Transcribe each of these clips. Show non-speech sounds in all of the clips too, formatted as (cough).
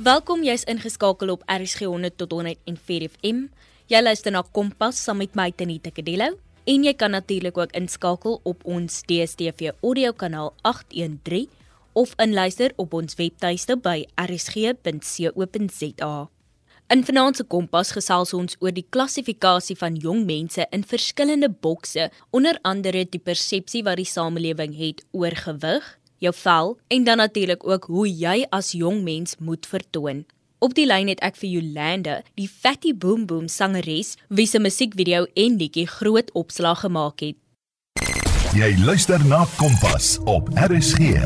Welkom, jy's ingeskakel op RSG 100 tot 104 FM. Jy luister na Kompas saam met my Tanita Kadello en jy kan natuurlik ook inskakel op ons DStv audio kanaal 813 of inluister op ons webtuiste by rsg.co.za. In Vanaand se Kompas gesels ons oor die klassifikasie van jong mense in verskillende bokse, onder andere die persepsie wat die samelewing het oor gewig, jou vel en dan natuurlik ook hoe jy as jong mens moet vertoon. Op die lyn het ek vir Jolande, die Fatty Boom Boom sangeres, wie se musiekvideo en liedjie groot opslag gemaak het. Jy luister na Kompas op RSG.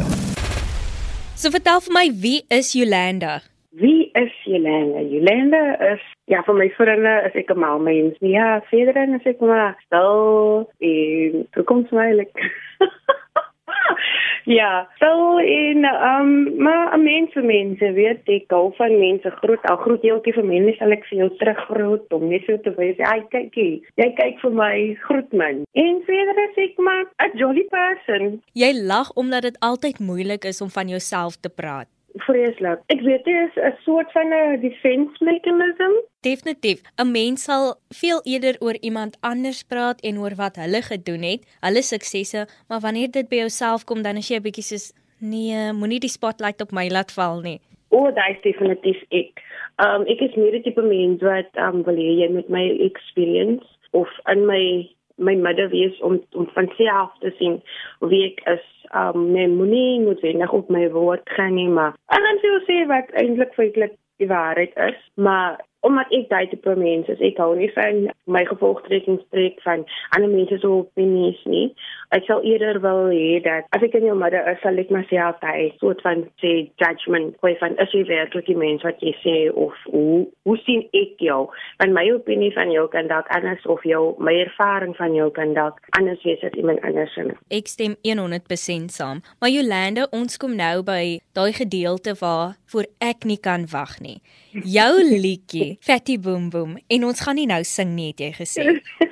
So vertel vir my, wie is Jolande? Wie is Jolanda? Jolanda is ja vir my vriende is ek 'n mal mens. Ja, verder dan is ek maar stil en toekomswylik. (laughs) (laughs) ja, so in um maar 'n mens vir mense, weet ek, hou van mense groot, al groot jeeltjie vir mense sal ek vir jou teruggroot om net so te wys, ai kykie, jy kyk vir my groot man. En verder is ek maar 'n jolly person. Jy lag omdat dit altyd moeilik is om van jouself te praat vreeslik. Ek weet dit is 'n soort van 'n defense mechanism. Definitief. 'n Mens sal veel eerder oor iemand anders praat en oor wat hulle gedoen het, hulle suksesse, maar wanneer dit by jouself kom, dan is jy 'n bietjie soos nee, moenie die spotlight op my laat val nie. O, oh, daai is definitief ek. Um ek is meer die tipe mens wat um wil hê jy met my experience of in my my moeder wees om om van self te sien wie ek is. Um nee moenie moet wenig op my woord gaan nie maar en dan sê wat eintlik feitelik die waarheid is maar omdat ek daai tipe mens is, ek hou nie van my gevolgtrekkingspreek van ander mense se opinies nie. Ek sal eerder wil hê dat as ek in jou moeder is, sal ek myself daai soort van sê judgment kwy van is jy werklik die mens wat jy sê of hoe hoe sien ek jou? Want my opinie van jou kan dalk anders of jou my ervaring van jou kan dalk anders wees as iemand anders. Ek stem 100% saam. Maar Jolande, ons kom nou by daai gedeelte waar voor ek nie kan wag nie. Jou liedjie Fatty Boom Boom en ons gaan nie nou sing nie het jy gesê.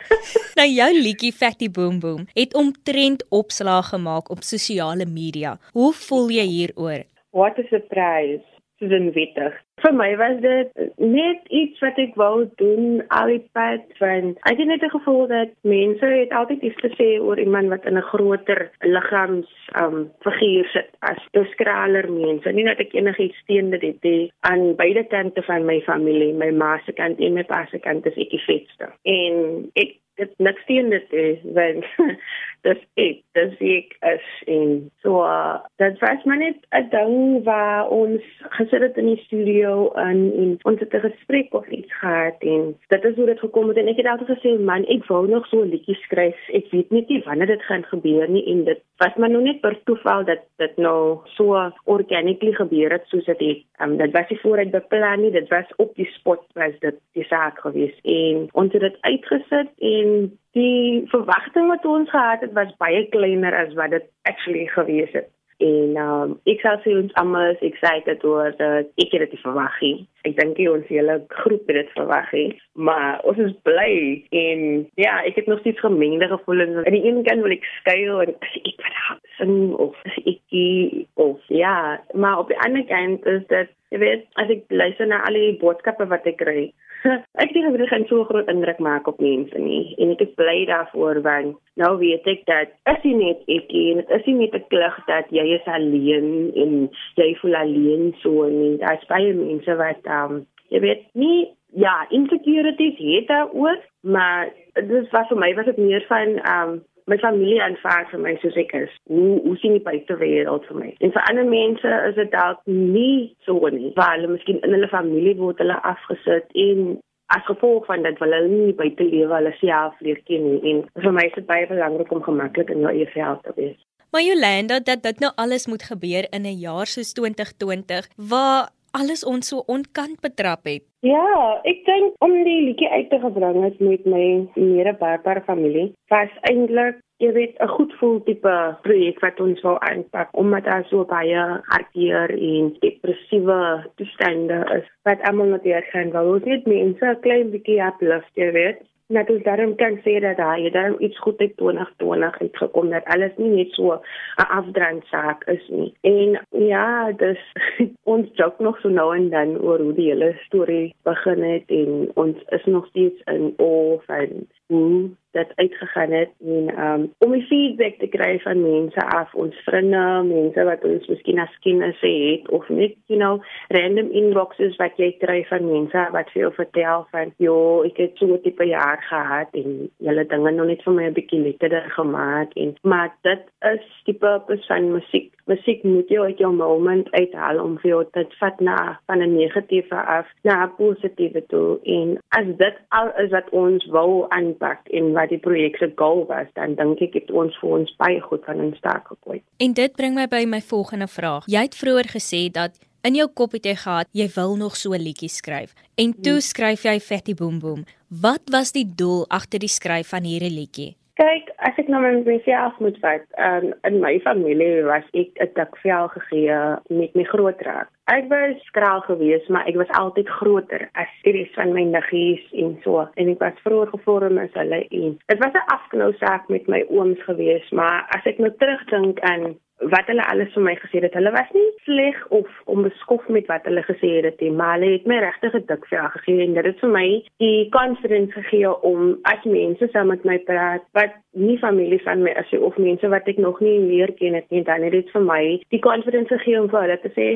(laughs) nou jou liedjie Fatty Boom Boom het omtrent opslag gemaak op sosiale media. Hoe voel jy hieroor? What a surprise soos wettig. Vir my was dit net iets wat ek wou doen al die pad van ek het net gevoel dat mense het altyd iets te sê oor iemand wat in 'n groter liggaams um figuur sit as 'n skraler mens. Nie dat ek enigiets teen dit het nie. Aan beide kante van my familie, my ma se kant en my pa se kant is ek die vetste. En ek dit niks teen dit is (laughs) want dis ek dis ek as in so uh, dit was maar net 'n ding waar ons gesit het in die studio en, en ons het 'n gesprek of iets gehad en dit is hoe dit gekom het en ek het altyd gesê man ek wou nog so 'n liedjie skryf. Ek weet net nie wanneer dit gaan gebeur nie en dit was maar nog net per toeval dat dit nou so organically gebeur het soos dit het um, dit was nie vooruit beplan nie dit was op die spot was dit die saak gewees en ons het dit uitgesit en die verwagting wat ons gehad het was baie kleiner as wat dit actually gewees het. En um ek sal sê ons almal is excited oor dat ek het dit verwag nie. Ek dink jy ons hele groep het dit verwag nie, maar ons is bly en ja, ek het nog steeds gemengde gevoelens. Aan die een kant wil ek skuil en ek wat sing of ek of ja, maar op die ander kant is dit jy weet, as ek luister na al die boodskappe wat ek kry, ek dink dit gaan so groot indruk maak op mense nie en ek is bly daarvoor want nou weet ek dat is nie net ek en dit is nie net 'n klug dat jy is alleen en jy voel alleen so en daar's baie mense wat um jy weet nie ja insecurities het daar ook maar dit was vir my was dit meer van um my familie aanvaar vir my soos ek is. Hoe hoe sien die buitewêreld vir my? En vir ander mense is dit dalk nie so nie. Want hulle miskien in hulle familie word hulle afgesit en as gevolg van dit wil hulle nie buite lewe hulle self leer ken nie. En vir my is dit baie belangrik om gemaklik in jou eie vel te wees. Maar Jolanda, dat dit nou alles moet gebeur in 'n jaar soos 2020 waar alles ons so onkant betrap het. Ja, ek dink om die liedjie uit te gebring het met my mede Barbara familie, was eintlik jy weet 'n goed voel tipe projek wat ons wou aanpak omdat daar so baie hartseer en depressiewe toestande is wat almal net hier gaan wou ons net mense 'n klein bietjie uplift jy weet dat ons daarom kan sê dat hy daarom iets goed het 2020 uitgekom dat alles nie net so 'n afdrand saak is nie. En ja, dis (laughs) ons jok nog so nou en dan oor hoe die hele storie begin het en ons is nog steeds in awe van hoe dat uitgegaan het en um, om die feedback te kry van mense af ons vriende, mense wat ons miskien as kinders het of net you know random inboxes wat jy kry van mense wat vir jou vertel van jo, ek het so 'n tipe jaar gehad en julle dinge nog net vir my 'n bietjie lekkerder gemaak en maar dit is purpose van musiek. Musiek moet jou uit jou moment uithaal om vir jou te vat na van 'n negatiewe af na 'n positiewe toe en as dit al is wat ons wou aanpak en wat die projek se doel was, dan dink ek het ons vir ons baie goed van in staat gekooi. En dit bring my by my volgende vraag. Jy het vroeër gesê dat in jou kop het jy gehad jy wil nog so 'n liedjie skryf. En toe hmm. skryf jy Fatty Boom Boom. Wat was die doel agter die skryf van hierdie liedjie? Kyk, as ek nou my myself moet vat, um, in my familie was ek 'n tikvel gegee met my groot raak. Ek was skraal geweest, maar ek was altyd groter as die res van my niggies en so. En ek was vroeër gevorm as hulle en dit was 'n afknou saak met my ooms geweest, maar as ek nou terugdink aan wat hulle alles vir my gesê het. Hulle was nie sleg of onbeskof met wat hulle gesê het nie, maar hulle het my regtig 'n dik vel gegee en dit het vir my die confidence gegee om as mense saam met my praat wat nie familie van my is of mense wat ek nog nie leer ken het nie, dan het dit vir my die confidence gegee om vir hulle te sê,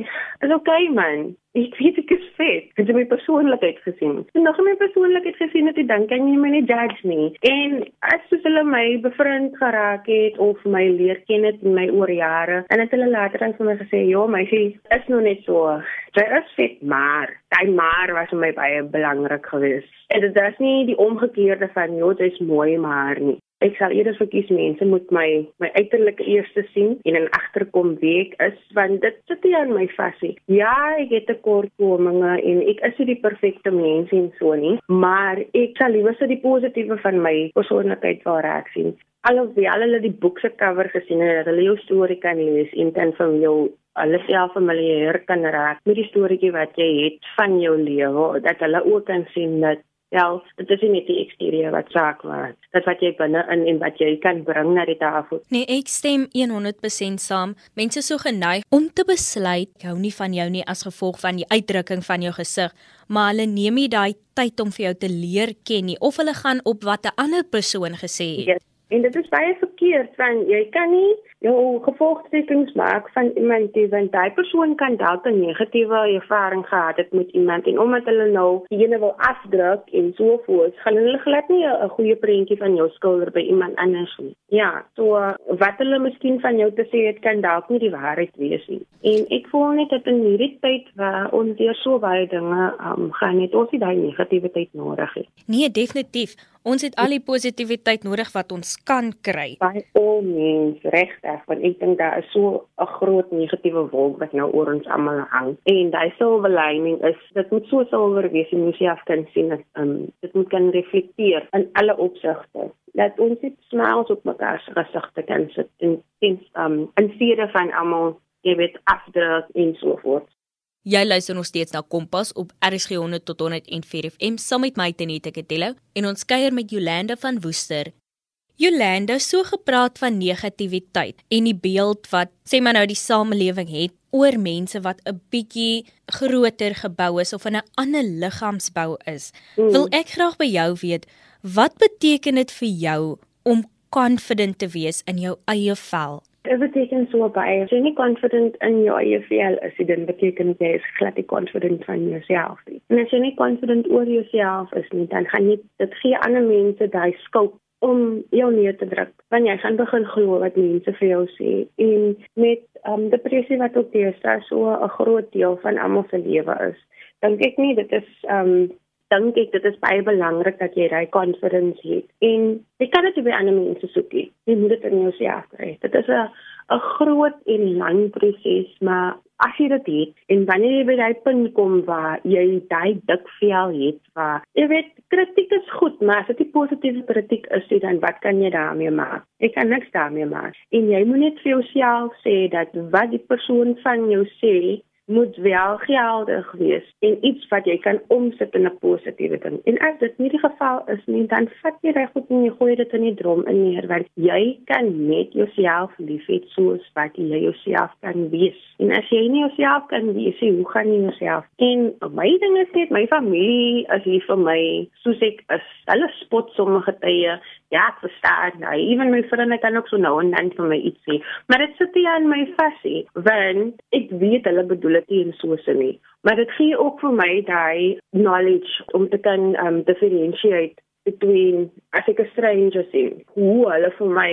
"Is okay man, ek weet ek is vet. Het jy my persoonlikheid gesien? En nog my persoonlikheid gesien jy dink kan jy my nie judge nie. En as soos hulle my bevriend geraak het of my leer ken het in my oor jare, en het hulle later dan vir my gesê, "Ja, meisie, is nog net so. Jy is vet, maar daai maar was vir my baie belangrik geweest." En dit is nie die omgekeerde van, "Ja, jy's mooi maar nie." Ek sal eerder verkies mense moet my my uiterlike eerste sien en in agterkom wie ek is want dit sit nie aan my vasie. Ja, ek het tekortkominge en ek is nie die perfekte mens en so nie, maar ek sal liewer so die positiewe van my persoonlikheid waar ek sien. Alhoewel hulle die boek se cover gesien het dat hulle jou storie kan lees en dan van jou hulle self familier kan raak met die storieetjie wat jy het van jou lewe dat hulle ook kan sien dat Ja, dit is nie die eksterieur wat saak maak. Dit wat jy binne in en wat jy kan bring na die tafel. Nee, ek stem 100% saam. Mense so geneig om te besluit hou nie van jou nie as gevolg van die uitdrukking van jou gesig, maar hulle neem nie daai tyd om vir jou te leer ken nie of hulle gaan op wat 'n ander persoon gesê het. Yes. En dit is baie verkeerd want jy kan nie jou gevolgtrekkings maak van iemand die want daai persoon kan dalk 'n negatiewe ervaring gehad het met iemand en omdat hulle nou diegene wil afdruk en so voort, gaan hulle glad nie 'n goeie prentjie van jou skilder by iemand anders nie. Ja, so wat hulle miskien van jou te sê het kan dalk nie die waarheid wees nie. En ek voel net dat in hierdie tyd waar ons deur so baie dinge um, gaan het ons nie daai negativiteit nodig het. Nee, definitief. Ons het al die positiwiteit nodig wat ons kan kry. By al mens regtig, want ek dink daar is so 'n groot negatiewe wolk wat nou oor ons almal hang. En daai silver lining is dit moet so silwer wees en mens self kan sien dat um, dit moet kan reflekteer in alle opsigte. Dat ons net smiles op mekaar se gesigte kan sit en sien um en dat van almal jy weet afdruk en so voort. Jy luister nog steeds na Kompas op RSG 100 tot 104 FM saam met my Tenita Ketello en ons kuier met Jolande van Woester. Jolande, so gepraat van negativiteit en die beeld wat sê maar nou die samelewing het oor mense wat 'n bietjie groter gebou is of in 'n ander liggaamsbou is. Mm. Wil ek graag by jou weet, wat beteken dit vir jou om confident te wees in jou eie vel? Dit beteken so baie. As jy nie confident in jou eie vel is, dan beteken dit jy is glad nie confident van jouself nie. En as jy nie confident oor jouself is nie, dan gaan jy dit gee ander mense daai skuld om jou neer te druk. Want jy gaan begin glo wat mense vir jou sê. En met um depressie wat ook deesdae so 'n groot deel van almal se lewe is, dink ek nie dit is um dink ek dit is baie belangrik dat jy daai confidence het. En jy kan dit by ander mense soek. Jy moet dit in jouself kry. Dit is 'n 'n groot en lang proses, maar as jy dit het en wanneer jy by daai punt kom waar jy daai dik vel het, waar jy weet kritiek is goed, maar as dit nie positiewe kritiek is nie, dan wat kan jy daarmee maak? Ek kan niks daarmee maak. En jy moet net vir jouself sê dat wat die persoon van jou sê moet wel geldig wees en iets wat jy kan omsit in 'n positiewe ding. En as dit nie die geval is nie, dan vat jy reg goed en jy gooi dit in die drom in neer want jy kan net jouself liefhet soos wat jy jouself kan wees. En as jy nie jouself kan wees nie, hoe gaan jy jouself? En my ding is net my familie is lief vir my soos ek is. Hulle spot sommige tye. Ja, ek verstaan. Nou, ewen my vriende kan ook so nou en dan vir my iets sê, maar dit sit nie aan my vas nie, want ek weet hulle bedoel dit nie so se nie. Maar dit gee ook vir my daai knowledge om te kan um differentiate between as ek 'n stranger sien hoe hulle vir my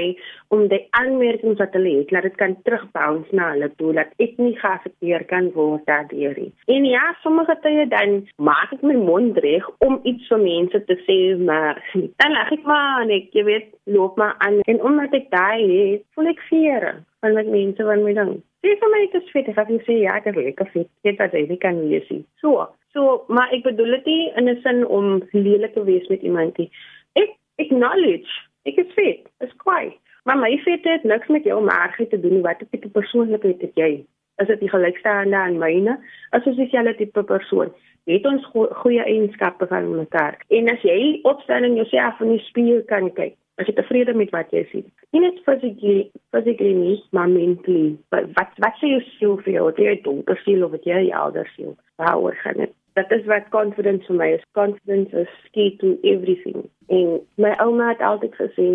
om die aanmerkings wat hulle het laat dit kan terugbounce na hulle toe dat ek nie geaffekteer kan word daardeur nie. En ja, sommige tye dan maak ek my mond reg om iets vir mense te sê maar dan lag ek maar en ek jy weet loop maar aan en omdat ek daai het, voel ek fier van wat mense van my dink. Dis vir my te sweet as ek sê ja, ek het lekker fit. Dit wat jy kan wees. So, So, maar ek bedoel dit nie in 'n sin om lelik te wees met iemand nie. Ek acknowledge, ek is fit, is kwai. Maar my fit het niks met jou maagheid te doen wat 'n tipe persoonlikheid het jy. Is dit die gelykstaande aan myne? As ons dieselfde tipe persoon het ons go goeie eienskappe van mekaar. En as jy opstaan en jouself in die spieël kan kyk, as jy tevrede met wat jy sien. Nie net physically, physically nie, maar mentally. Wat wat wat sê jou siel vir jou? Wat jy donker siel of wat jy ouer siel? Waaroor gaan dit? Dat is wat confidence vir my is. Confidence is key to everything. En my ouma het altyd gesê,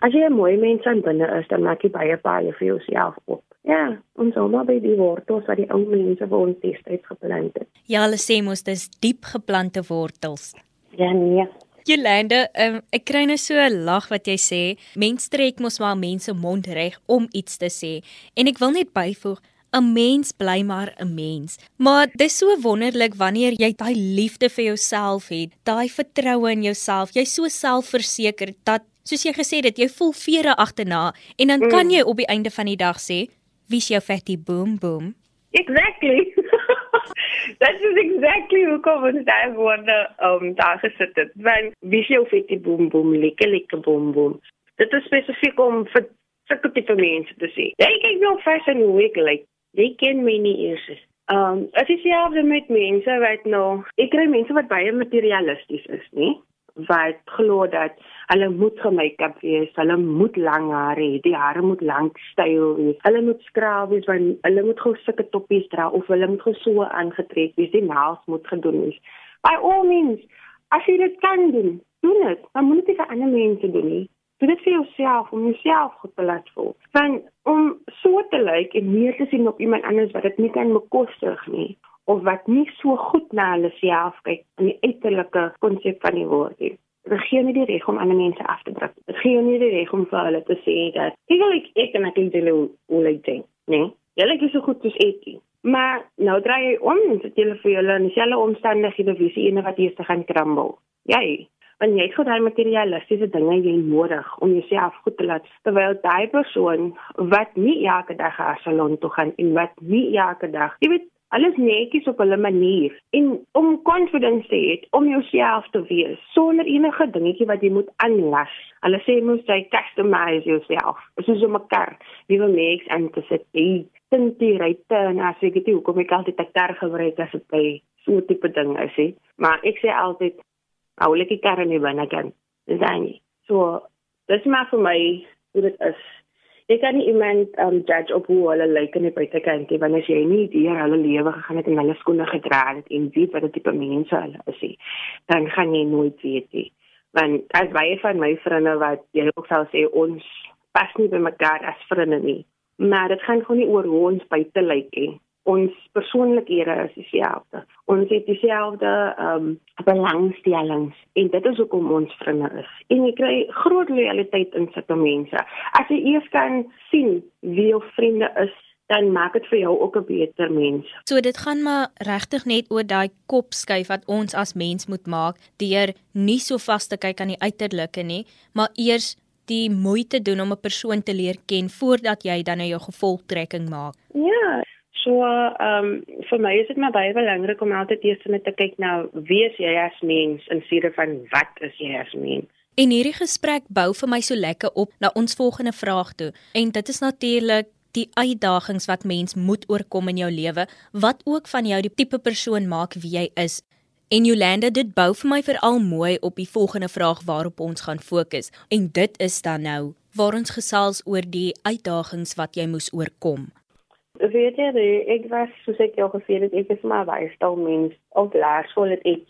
as jy 'n mooi mens aan binne is, dan maak jy baie baie vir jouself op. Ja, ons ouma by die wortels wat die ou mense vir ons destyds geplant het. Ja, hulle sê mos dis diep geplante wortels. Ja, nee. Jolande, um, ek kry nou so 'n lag wat jy sê. Mense trek mos maar mense mond reg om iets te sê. En ek wil net byvoeg, 'n mens bly maar 'n mens. Maar dis so wonderlik wanneer jy daai liefde vir jouself het, daai vertroue in jouself. Jy's so selfverseker dat soos jy gesê het, jy voel vere agterna en dan kan mm. jy op die einde van die dag sê, "Wie's jou fatty boom boom?" Exactly. (laughs) That is exactly hoe kom ons daai wonder um daar gesit het. Want wie's jou fatty boom boom? Lekker lekker boom boom. Dit is spesifiek om vir sulke tipe mense te sê. Jy kyk nou vas en hoe ek lyk jy ken my nie eers. Ehm, um, as jy selfs met mense wat nou, ek kry mense wat baie materialisties is, nie? Wat glo dat hulle moet gemake-up wees, hulle moet lang hare hê, die hare moet lank styl wees. Hulle moet skraal wees want hulle moet gou sulke toppies dra of hulle moet gou so aangetrek wees, die naels moet gedoen wees. By all means, as jy dit kan doen, doen dit. Dan moet jy vir ander mense doen nie. Doen dit vir jouself om jouself goed te laat voel. Want om so te lyk en meer te sien op iemand anders wat dit nie kan bekostig nie of wat nie so goed na hulle self kyk in die uiterlike konsep van die woord nie. Dit gee nie die reg om ander mense af te druk. Dit gee nie die reg om vir hulle te sê dat ek ek en ek dink hulle hoe lyk dit, nee. Julle is so goed soos ek. Maar nou draai jy om en dit julle vir julle in dieselfde omstandighede wie se ene wat eers te gaan krambel. Jy want jy het goed daai materialistiese dinge jy nodig om jouself goed te laat terwyl daai persoon wat nie elke dag na salon toe gaan en wat nie elke dag jy weet alles netjies op hulle manier en om confidence te hê om jouself te wees sonder enige dingetjie wat jy moet aanlas. Hulle sê moet jy customize yourself. Dit is so 'n kar wie mix en te sit. Dink jy ryte en as ek dit hoekom ek altyd 'n kar gebruik as dit by so 'n tipe ding is, hè. Maar ek sê altyd oulike karre nie binne kan. Dis nie. So dis maar vir my hoe dit is. Ek kan nie iemand um judge op hoe hulle lyk in die buitekant nie, want as jy nie deur hulle lewe gegaan het en hulle skoene gedra het en weet wat tipe mense hulle is nie, dan gaan jy nooit weet nie. Want as baie van my vriende wat jy ook sou sê ons pas nie by mekaar as vriende nie. Maar dit gaan gewoon nie oor hoe ons buite lyk nie ons persoonlikhede is dieselfde. Ons het dieselfde ehm um, belangstellings en dit is hoekom ons vriende is. En jy kry groot lojaliteit in sulke mense. As jy eers kan sien wie jou vriende is, dan maak dit vir jou ook 'n beter mens. So dit gaan maar regtig net oor daai kop skuif wat ons as mens moet maak deur nie so vas te kyk aan die uiterlike nie, maar eers die moeite doen om 'n persoon te leer ken voordat jy dan nou jou gevolgtrekking maak. Ja, So, ehm um, vir my is dit maar baie belangrik om altyd eers net te kyk na wie is jy as mens in steede van wat is jy as mens. En hierdie gesprek bou vir my so lekker op na ons volgende vraag toe. En dit is natuurlik die uitdagings wat mens moet oorkom in jou lewe, wat ook van jou die tipe persoon maak wie jy is. En Jolanda, dit bou vir my veral mooi op die volgende vraag waarop ons gaan fokus. En dit is dan nou, waar ons gesels oor die uitdagings wat jy moes oorkom. Weet jy, ek was soos ek jou gesê het, ek is maar stil mens. Op laerskool het ek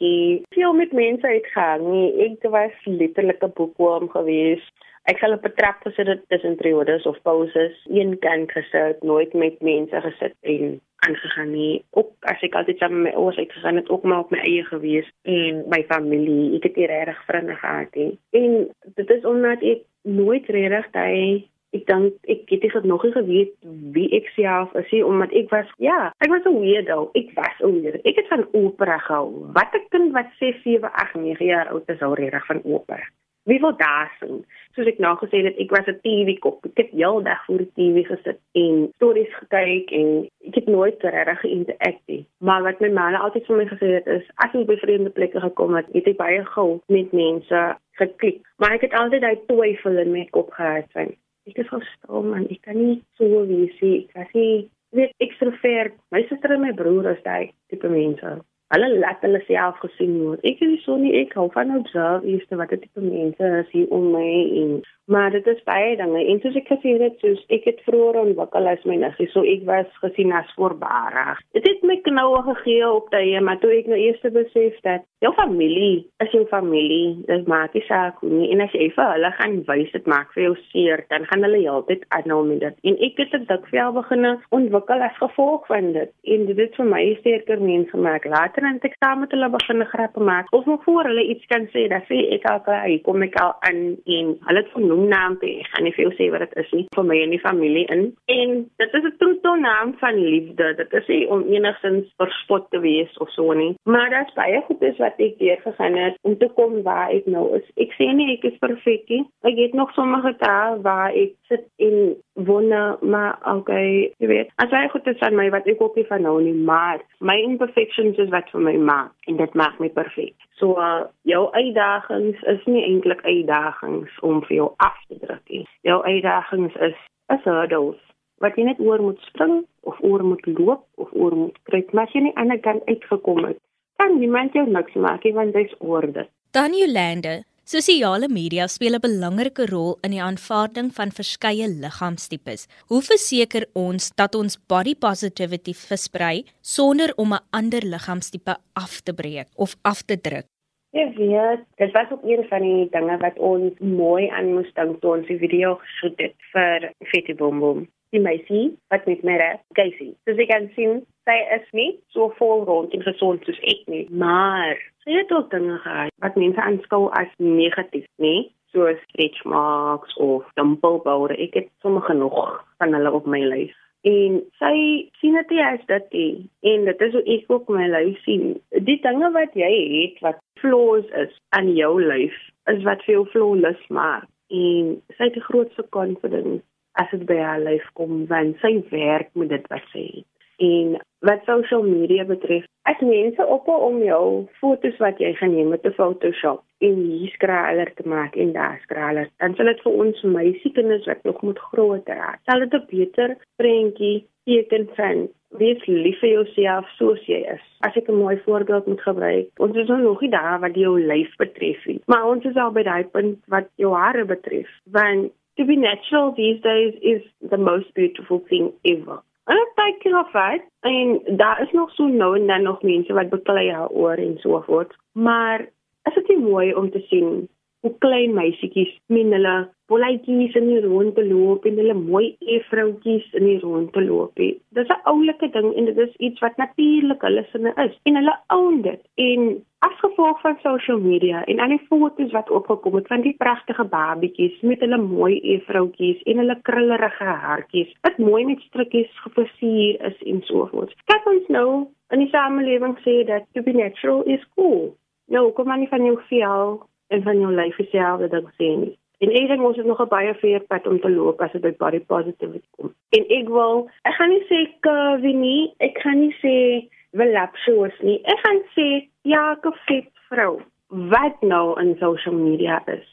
veel met mense uitgegaan. Ek was letterlik 'n boekworm geweest. Ek sal op 'n trap gesit het tussen periodes of pauses, een kant gesit, nooit met mense gesit en aangegaan nie. Ook as ek altyd saam met my ouers uitgegaan het, ook maar op my eie gewees en my familie. Ek het nie regtig vriende gehad nie. En dit is omdat ek nooit regtig daai ek dink ek het dit nog nie geweet wie ek self is nie omdat ek was ja, ek was 'n weirdo. Ek was 'n weirdo. Ek het van opera gehou. Wat 'n kind wat 6, 7, 8, 9 jaar oud is, hou regtig van opera. Wie wil daar sien? Soos ek nou gesê het, ek was 'n TV-kop. Ek het heeldag voor die TV gesit en stories gekyk en ek het nooit regtig geïnterakteer nie. Maar wat my ma altyd vir my gesê het is, as ek by vreemde plekke gekom het, het ek baie gou met mense geklik. Maar ek het altyd daai twyfel in my kop gehad van ek is verstil man, ek kan nie so wees nie. Ek was nie weet ekstrovert. My suster en my broer is daai tipe mense hulle laat hulle self gesien word. Ek is so nie ek hou van observe eers wat dit tipe mense is hier om my en maar dit is baie dinge. En soos ek gesê het, soos ek het vroeër ontwikkel as my niggie, so ek was gesien as voorbarig. Dit het my knoue gegee op daai, maar toe ek nou eers besef dat jou familie is jou familie, dit maak nie saak hoe nie. En as jy vir hulle gaan wys dit maak vir jou seer, dan gaan hulle heeltyd aanhou met dit. En ek het dit vir begin ontwikkel as gevolg van dit. En dit het vir my sterker mens gemaak. Later later in eksamen met hulle begin grappe maak of nog voor hulle iets kan sê, dan sê ek al klaar, kom ek al aan en hulle het genoem naam te gaan nie veel sê wat dit is nie vir my en die familie in. En dit is 'n troetel naam van liefde. Dit is nie om enigstens verspot te wees of so nie. Maar dit is baie goed is wat ek deur gegaan het om te kom waar ek nou is. Ek sê nie ek is perfek nie. Ek het nog sommige dae waar ek sit en wonder maar okay, jy weet, as jy goed is aan my wat ek ook nie van nou nie, maar my imperfections is wat vir my maak en dit maak my perfek. So uh, jou uitdagings is nie eintlik uitdagings om vir jou af te druk nie. Jou uitdagings is is hurdles wat jy net oor moet spring of oor moet loop of oor moet kry, maar jy nie aan die kant uitgekom het. Dan niemand jou niks maak nie want dit's orde. Dan Jolande, Sosiale media speel 'n belangrike rol in die aanvaarding van verskeie liggaamstipes. Hoe verseker ons dat ons body positivity versprei sonder om 'n ander liggaamstipe af te breek of af te druk? Ja, weet, dit was ook een van die dinge wat ons mooi aan moes dink toe ons die video geshoot het vir Fetty Boom Boom. Die meisie wat met my reg, Casey. So jy kan sien sy is nie so vol rond en gesond soos ek nie, maar sy het ook dinge gehad wat mense aanskou as negatief, nê? Soos stretch marks of dimpleboude. Ek het sommer genoeg van hulle op my lyf. En sy sien dit as dit die, en dit is hoe ek ook my lyf sien. Die dinge wat jy het wat flaws is aan jou lyf, is wat vir jou flawless maak. En sy het die grootste confidence as dit by haar lyf kom want sy werk met dit wat sy het. En wat social media betref, as mense ophou om jou foto's wat jy geneem het te Photoshop en hier skraler te maak en daar skraler, dan sal dit vir ons meisiekinders wat nog moet groot raak, sal dit 'n beter prentjie teken van wees lief vir jouself soos jy is. As ek 'n mooi voorbeeld moet gebruik, ons is nog nie daar wat jou lyf betref nie, maar ons is al by daai punt wat jou hare betref, want to be natural these days is the most beautiful thing ever. En ek kyk hier af uit en daar is nog so nou en dan nog mense wat beklei oor en so voort. Maar is dit nie mooi om te sien hoe klein meisietjies met hulle bolletjies in die rond te loop en hulle mooi efroutjies in die rond te loop. Dit is 'n oulike ding en dit is iets wat natuurlik hulle sinne is en hulle own dit. En as gevolg van social media en al die foto's wat opgekom het van die pragtige babietjies met hulle mooi efroutjies en hulle krullerige haartjies, wat mooi met strikkies geversier is en so voort. Kyk ons nou in die samelewing sê dat to be natural is cool. Nou, kom maar nie van jou vel en van jou lyf self dat dit sê nie. En ek dink ons het nog 'n baie ver pad om te loop as dit by body positivity kom. En ek wil, ek gaan nie sê curvy nie, ek gaan nie sê voluptuous nie. Ek gaan sê ja, 'n fit vrou. wat nou in social media is.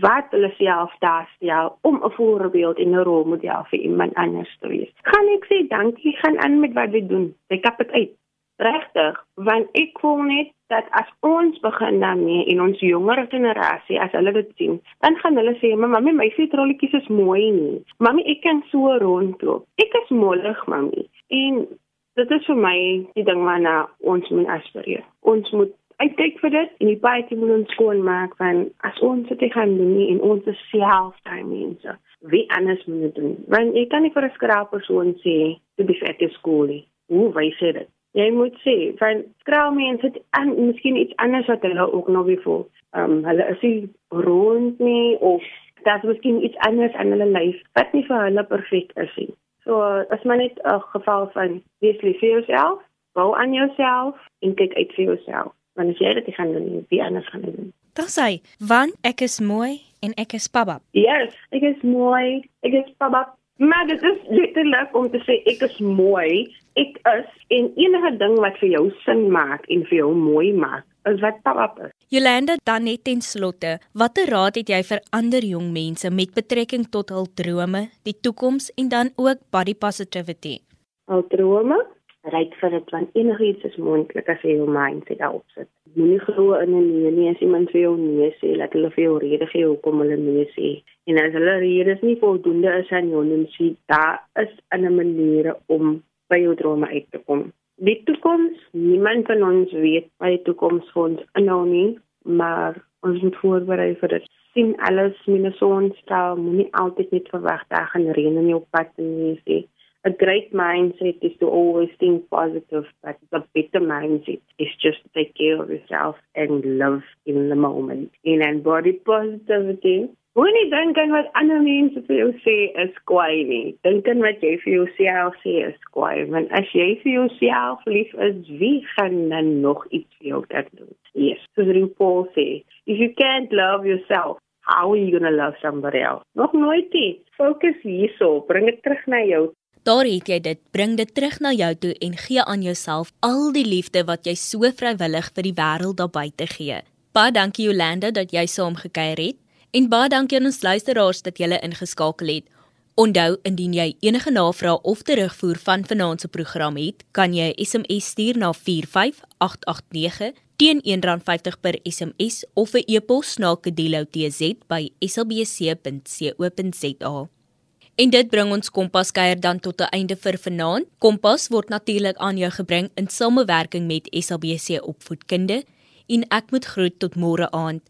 Wat hulle self daar stel om 'n voorbeeld en 'n rolmodel vir iemand anders te wees. Gaan ek sê dankie, gaan aan met wat jy doen. Ek kap dit uit. Regtig, want ek voel net dat as ons begin daarmee en ons jonger generasie as hulle dit sien, dan gaan hulle sê, "Mamma, my sietrolletjies is mooi nie. Mami, ek kan so rondloop. Ek is mollig, mami." En dit is vir my die ding waarna ons moet aspireer. Ons moet uitkyk vir dit en die baie moet ons skoon maak van as ons dit gaan doen nie en ons self daai mense. Wie anders moet dit doen? Want ek kan nie vir 'n skraap persoon sê, "Jy be fat in skool nie." Hoe wys dit? Jy moet sê van skraalmense het en miskien iets anders wat hulle ook nog wie voel. Ehm um, hulle is nie rond nie of daar's miskien iets anders aan hulle lyf wat nie vir hulle perfek is nie. So as man net 'n geval van wees lief vir jouself, bou aan jouself en kyk uit vir jouself. Want as jy dit gaan doen, wie anders gaan doen? Dan sê, "Want ek is mooi en ek is papa." Yes, ek is mooi. Ek is papa. Maar dit is letterlik om te sê ek is mooi, ek is en enige ding wat vir jou sin maak en vir jou mooi maak, is wat pap is. Jolanda dan net ten slotte, watter raad het jy vir ander jong mense met betrekking tot hul drome, die toekoms en dan ook body positivity? Al drome, ryk vir dit want enigiets is moontlik as jy jou mindset daarop sit. Moenie glo in 'n nee nie as iemand vir jou nee sê, laat hulle vir jou rede gee hoekom hulle nee sê. En as hulle redes nie voldoende is aan jou nee sê, daar is 'n manier om by jou drome uit te kom. Die toekoms, niemand van ons weet wat die toekoms vir ons inhou nie, maar ons moet voorberei vir dit. Sien alles minus ons, daar moenie altyd net verwag daar gaan reën in jou pad nie sê a great mindset is to always think positive, but a better mindset is just take care of yourself and live in the moment. In and body positivity. Moenie dink aan wat ander mense vir jou sê is kwaai nie. Dink aan wat jy vir jouself sê is kwaai. Want as jy vir jouself lief is, wie gaan dan nog iets vir jou kan doen? Yes, soos Paul sê, if you can't love yourself, how are you going to love somebody else? Nog nooit nie. Fokus hierso, bring dit terug na jou Daar het jy dit, bring dit terug na jou toe en gee aan jouself al die liefde wat jy so vrywillig vir die wêreld daar buite gee. Baie dankie Jolanda dat jy saam gekuier het en baie dankie aan ons luisteraars dat julle ingeskakel het. Onthou indien jy enige navrae of terugvoer van vanaand se program het, kan jy 'n SMS stuur na 45889 teen R1.50 per SMS of 'n e-pos na kedeloutz@sabc.co.za. En dit bring ons Kompas kuier dan tot 'n einde vir vanaand. Kompas word natuurlik aan jou gebring in samewerking met SABC Opvoedkunde en ek moet groet tot môre aand.